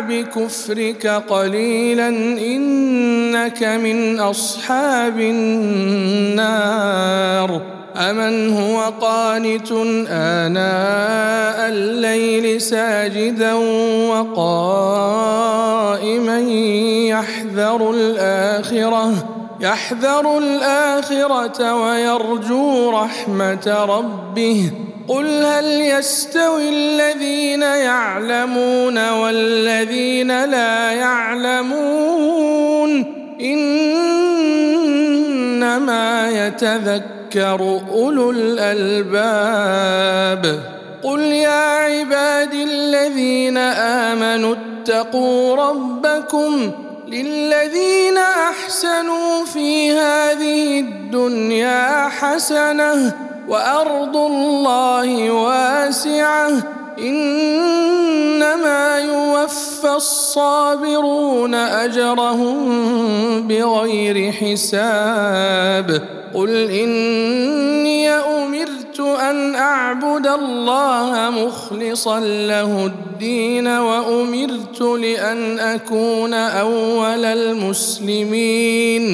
بكفرك قليلا إنك من أصحاب النار. أمن هو قانت آناء الليل ساجدا وقائما يحذر الآخرة يحذر الآخرة ويرجو رحمة ربه. قل هل يستوي الذين يعلمون والذين لا يعلمون إنما يتذكر أولو الألباب قل يا عبادي الذين آمنوا اتقوا ربكم للذين أحسنوا في هذه الدنيا حسنة وأرض الله واسعة. إنما يوفى الصابرون أجرهم بغير حساب. قل إني أمرت أن أعبد الله مخلصا له الدين وأمرت لأن أكون أول المسلمين.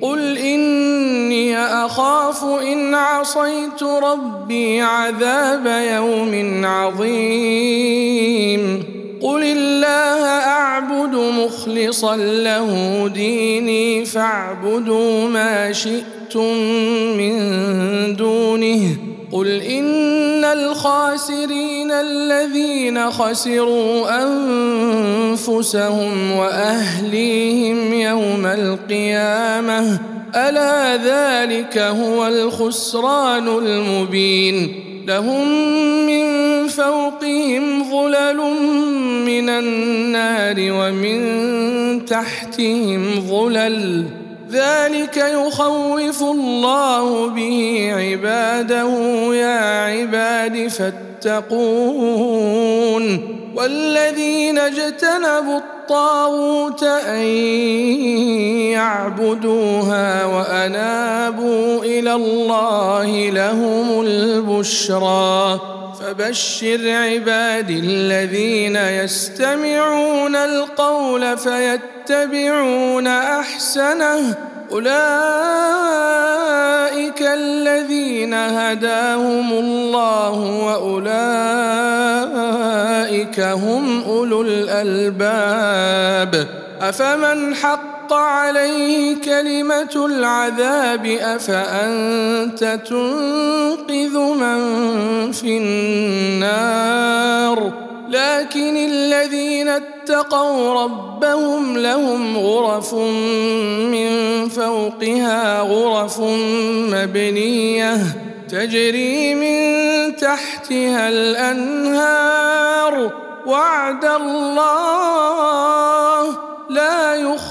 قل اني اخاف ان عصيت ربي عذاب يوم عظيم قل الله اعبد مخلصا له ديني فاعبدوا ما شئتم من دونه قل ان الخاسرين الذين خسروا انفسهم واهليهم يوم القيامه الا ذلك هو الخسران المبين لهم من فوقهم ظلل من النار ومن تحتهم ظلل ذلك يخوف الله به عباده يا عباد فاتقون. والذين اجتنبوا الطاغوت أن يعبدوها وأنابوا إلى الله لهم البشرى. فبشر عبادي الذين يستمعون القول فيتبعون أحسنه. أولئك الذين هداهم الله وأولئك هم أولو الألباب. أفمن حق عليه كلمة العذاب أفأنت تنقذ من في النار؟ لكن الذين اتقوا ربهم لهم غرف من فوقها غرف مبنية تجري من تحتها الأنهار. وعد الله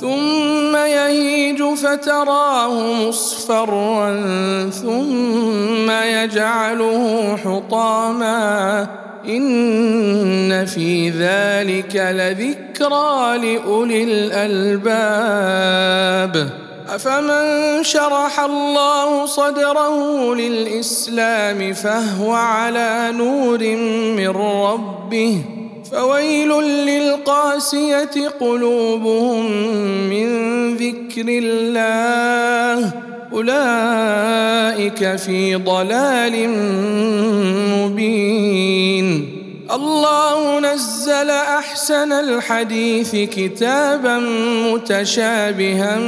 ثم يهيج فتراه مصفرا ثم يجعله حطاما. إن في ذلك لذكرى لأولي الألباب. أفمن شرح الله صدره للإسلام فهو على نور من ربه. فويل للقاسية قلوبهم من ذكر الله. أولئك في ضلال مبين. الله نزل أحسن الحديث كتابا متشابها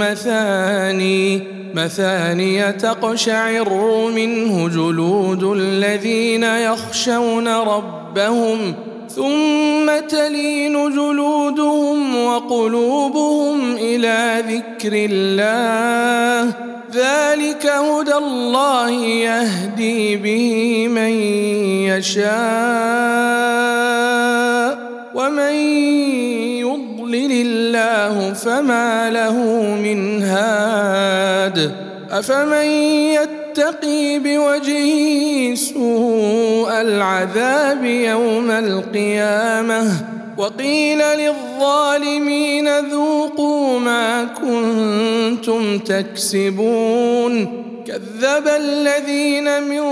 مثاني. مثاني تقشعر منه جلود الذين يخشون ربهم. ثم تلين جلودهم وقلوبهم إلى ذكر الله. ذلك هدى الله يهدي به من يشاء ومن يضلل الله فما له من هاد. أفمن يتقي بوجهه سوء العذاب يوم القيامة. وقيل للظالمين ذوقوا ما كنتم تكسبون. كذب الذين من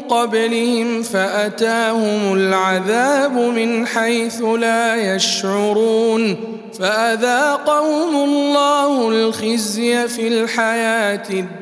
قبلهم فأتاهم العذاب من حيث لا يشعرون. فأذاقهم الله الخزي في الحياة الدنيا.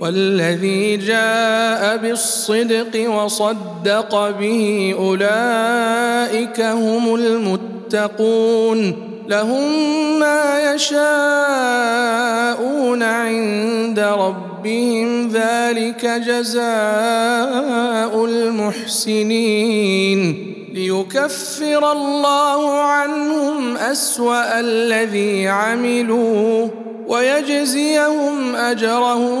والذي جاء بالصدق وصدق به أولئك هم المتقون لهم ما يشاءون عند ربهم ذلك جزاء المحسنين ليكفر الله عنهم أسوأ الذي عملوا ويجزيهم أجرهم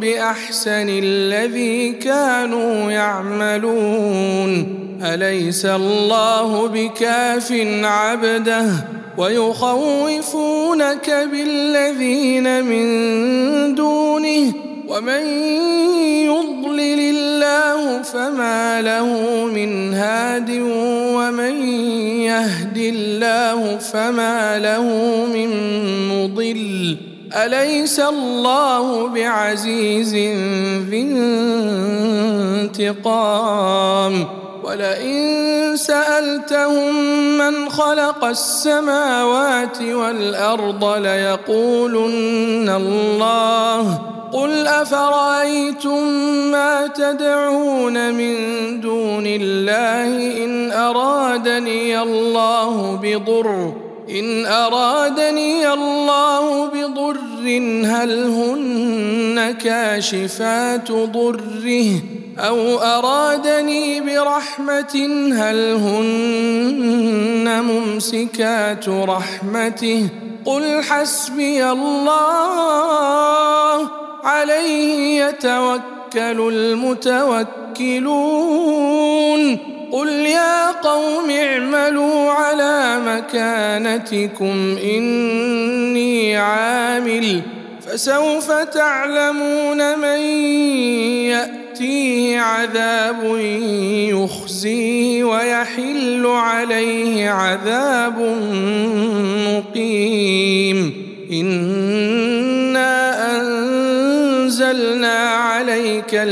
بأحسن الذي كانوا يعملون. أليس الله بكاف عبده ويخوفونك بالذين من دونه؟ ومن يضلل الله فما له من هاد ومن يهد الله فما له من مضل. أليس الله بعزيز ذي انتقام؟ ولئن سألتهم من خلق السماوات والأرض ليقولن الله قل أفرأيتم ما تدعون من دون الله إن أرادني الله بضر إن أرادني الله بضر هل هن كاشفات ضره؟ أو أرادني برحمة هل هن ممسكات رحمته؟ قل حسبي الله. عليه يتوكل المتوكلون. قل يا قوم اعملوا على مكانتكم إني عامل. فسوف تعلمون من يأتيه عذاب يخزيه ويحل عليه عذاب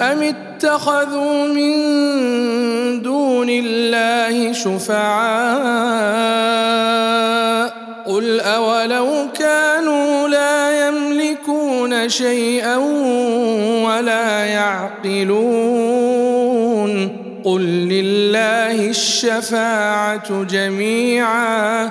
أم اتخذوا من دون الله شفعاء؟ قل أولو كانوا لا يملكون شيئا ولا يعقلون. قل لله الشفاعة جميعا.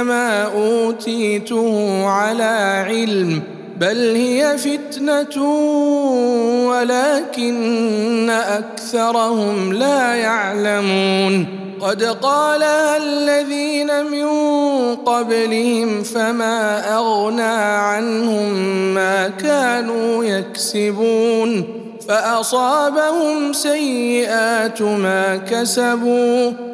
انما أوتيته على علم بل هي فتنة ولكن أكثرهم لا يعلمون. قد قالها الذين من قبلهم فما أغنى عنهم ما كانوا يكسبون. فأصابهم سيئات ما كسبوا.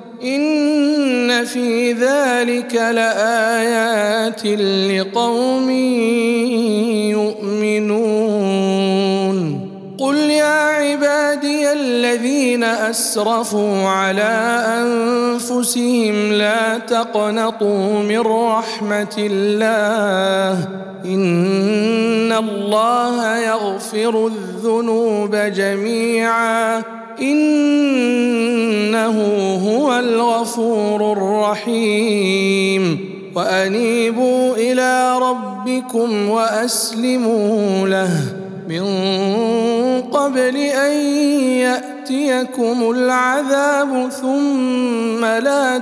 إن في ذلك لآيات لقوم يؤمنون. الذين أسرفوا على أنفسهم لا تقنطوا من رحمة الله إن الله يغفر الذنوب جميعا إنه هو الغفور الرحيم وأنيبوا إلى ربكم وأسلموا له من قبل أن يأتيكم العذاب ثم لا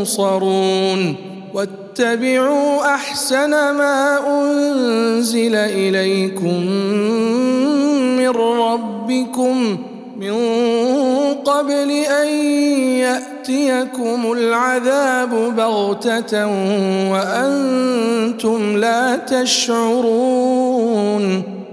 تنصرون واتبعوا أحسن ما أنزل إليكم من ربكم من قبل أن يأتيكم العذاب بغتة وأنتم لا تشعرون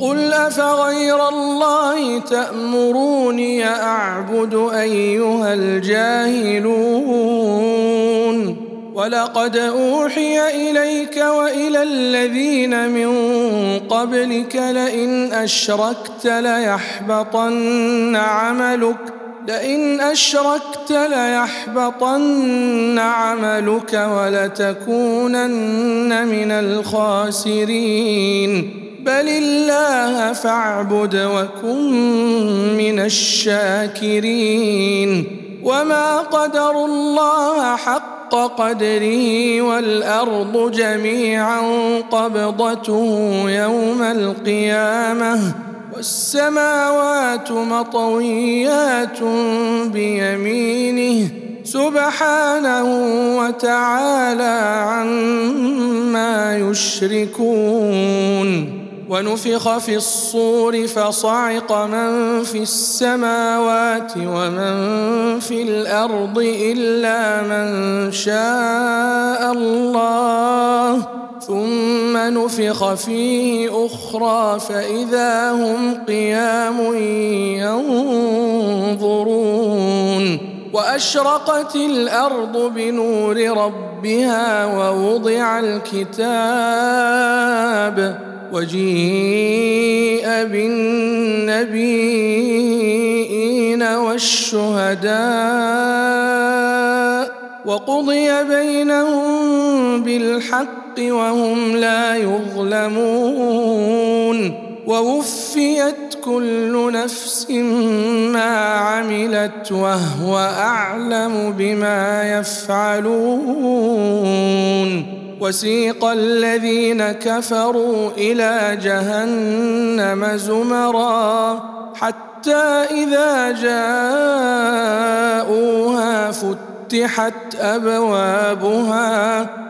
قل أفغير الله تأمروني أعبد أيها الجاهلون ولقد أوحي إليك وإلى الذين من قبلك لئن أشركت ليحبطن عملك لئن أشركت ليحبطن عملك ولتكونن من الخاسرين. بل الله فاعبد وكن من الشاكرين. وما قدروا الله حق قدره والأرض جميعا قبضته يوم القيامة. والسماوات مطويات بيمينه سبحانه وتعالى عما يشركون. ونفخ في الصور فصعق من في السماوات ومن في الأرض إلا من شاء الله. ثم نفخ فيه أخرى فإذا هم قيام ينظرون وأشرقت الأرض بنور ربها ووضع الكتاب وجيء بالنبيين والشهداء وقضي بينهم بالحق وهم لا يظلمون ووفيت كل نفس ما عملت وهو أعلم بما يفعلون وسيق الذين كفروا إلى جهنم زمرا حتى إذا جاءوها فتحت أبوابها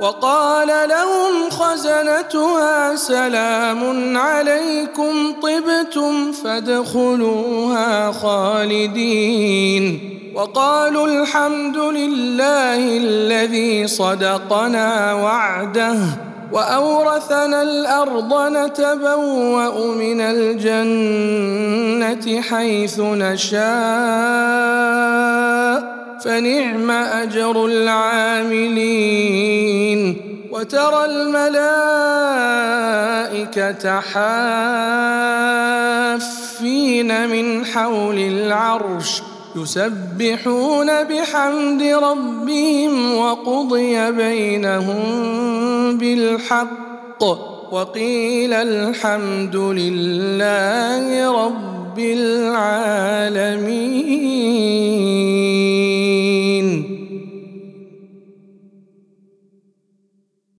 وقال لهم خزنتها سلام عليكم طبتم فادخلوها خالدين. وقالوا الحمد لله الذي صدقنا وعده وأورثنا الأرض نتبوأ من الجنة حيث نشاء. فنعم أجر العاملين وترى الملائكة حافين من حول العرش يسبحون بحمد ربهم وقضي بينهم بالحق وقيل الحمد لله رب العالمين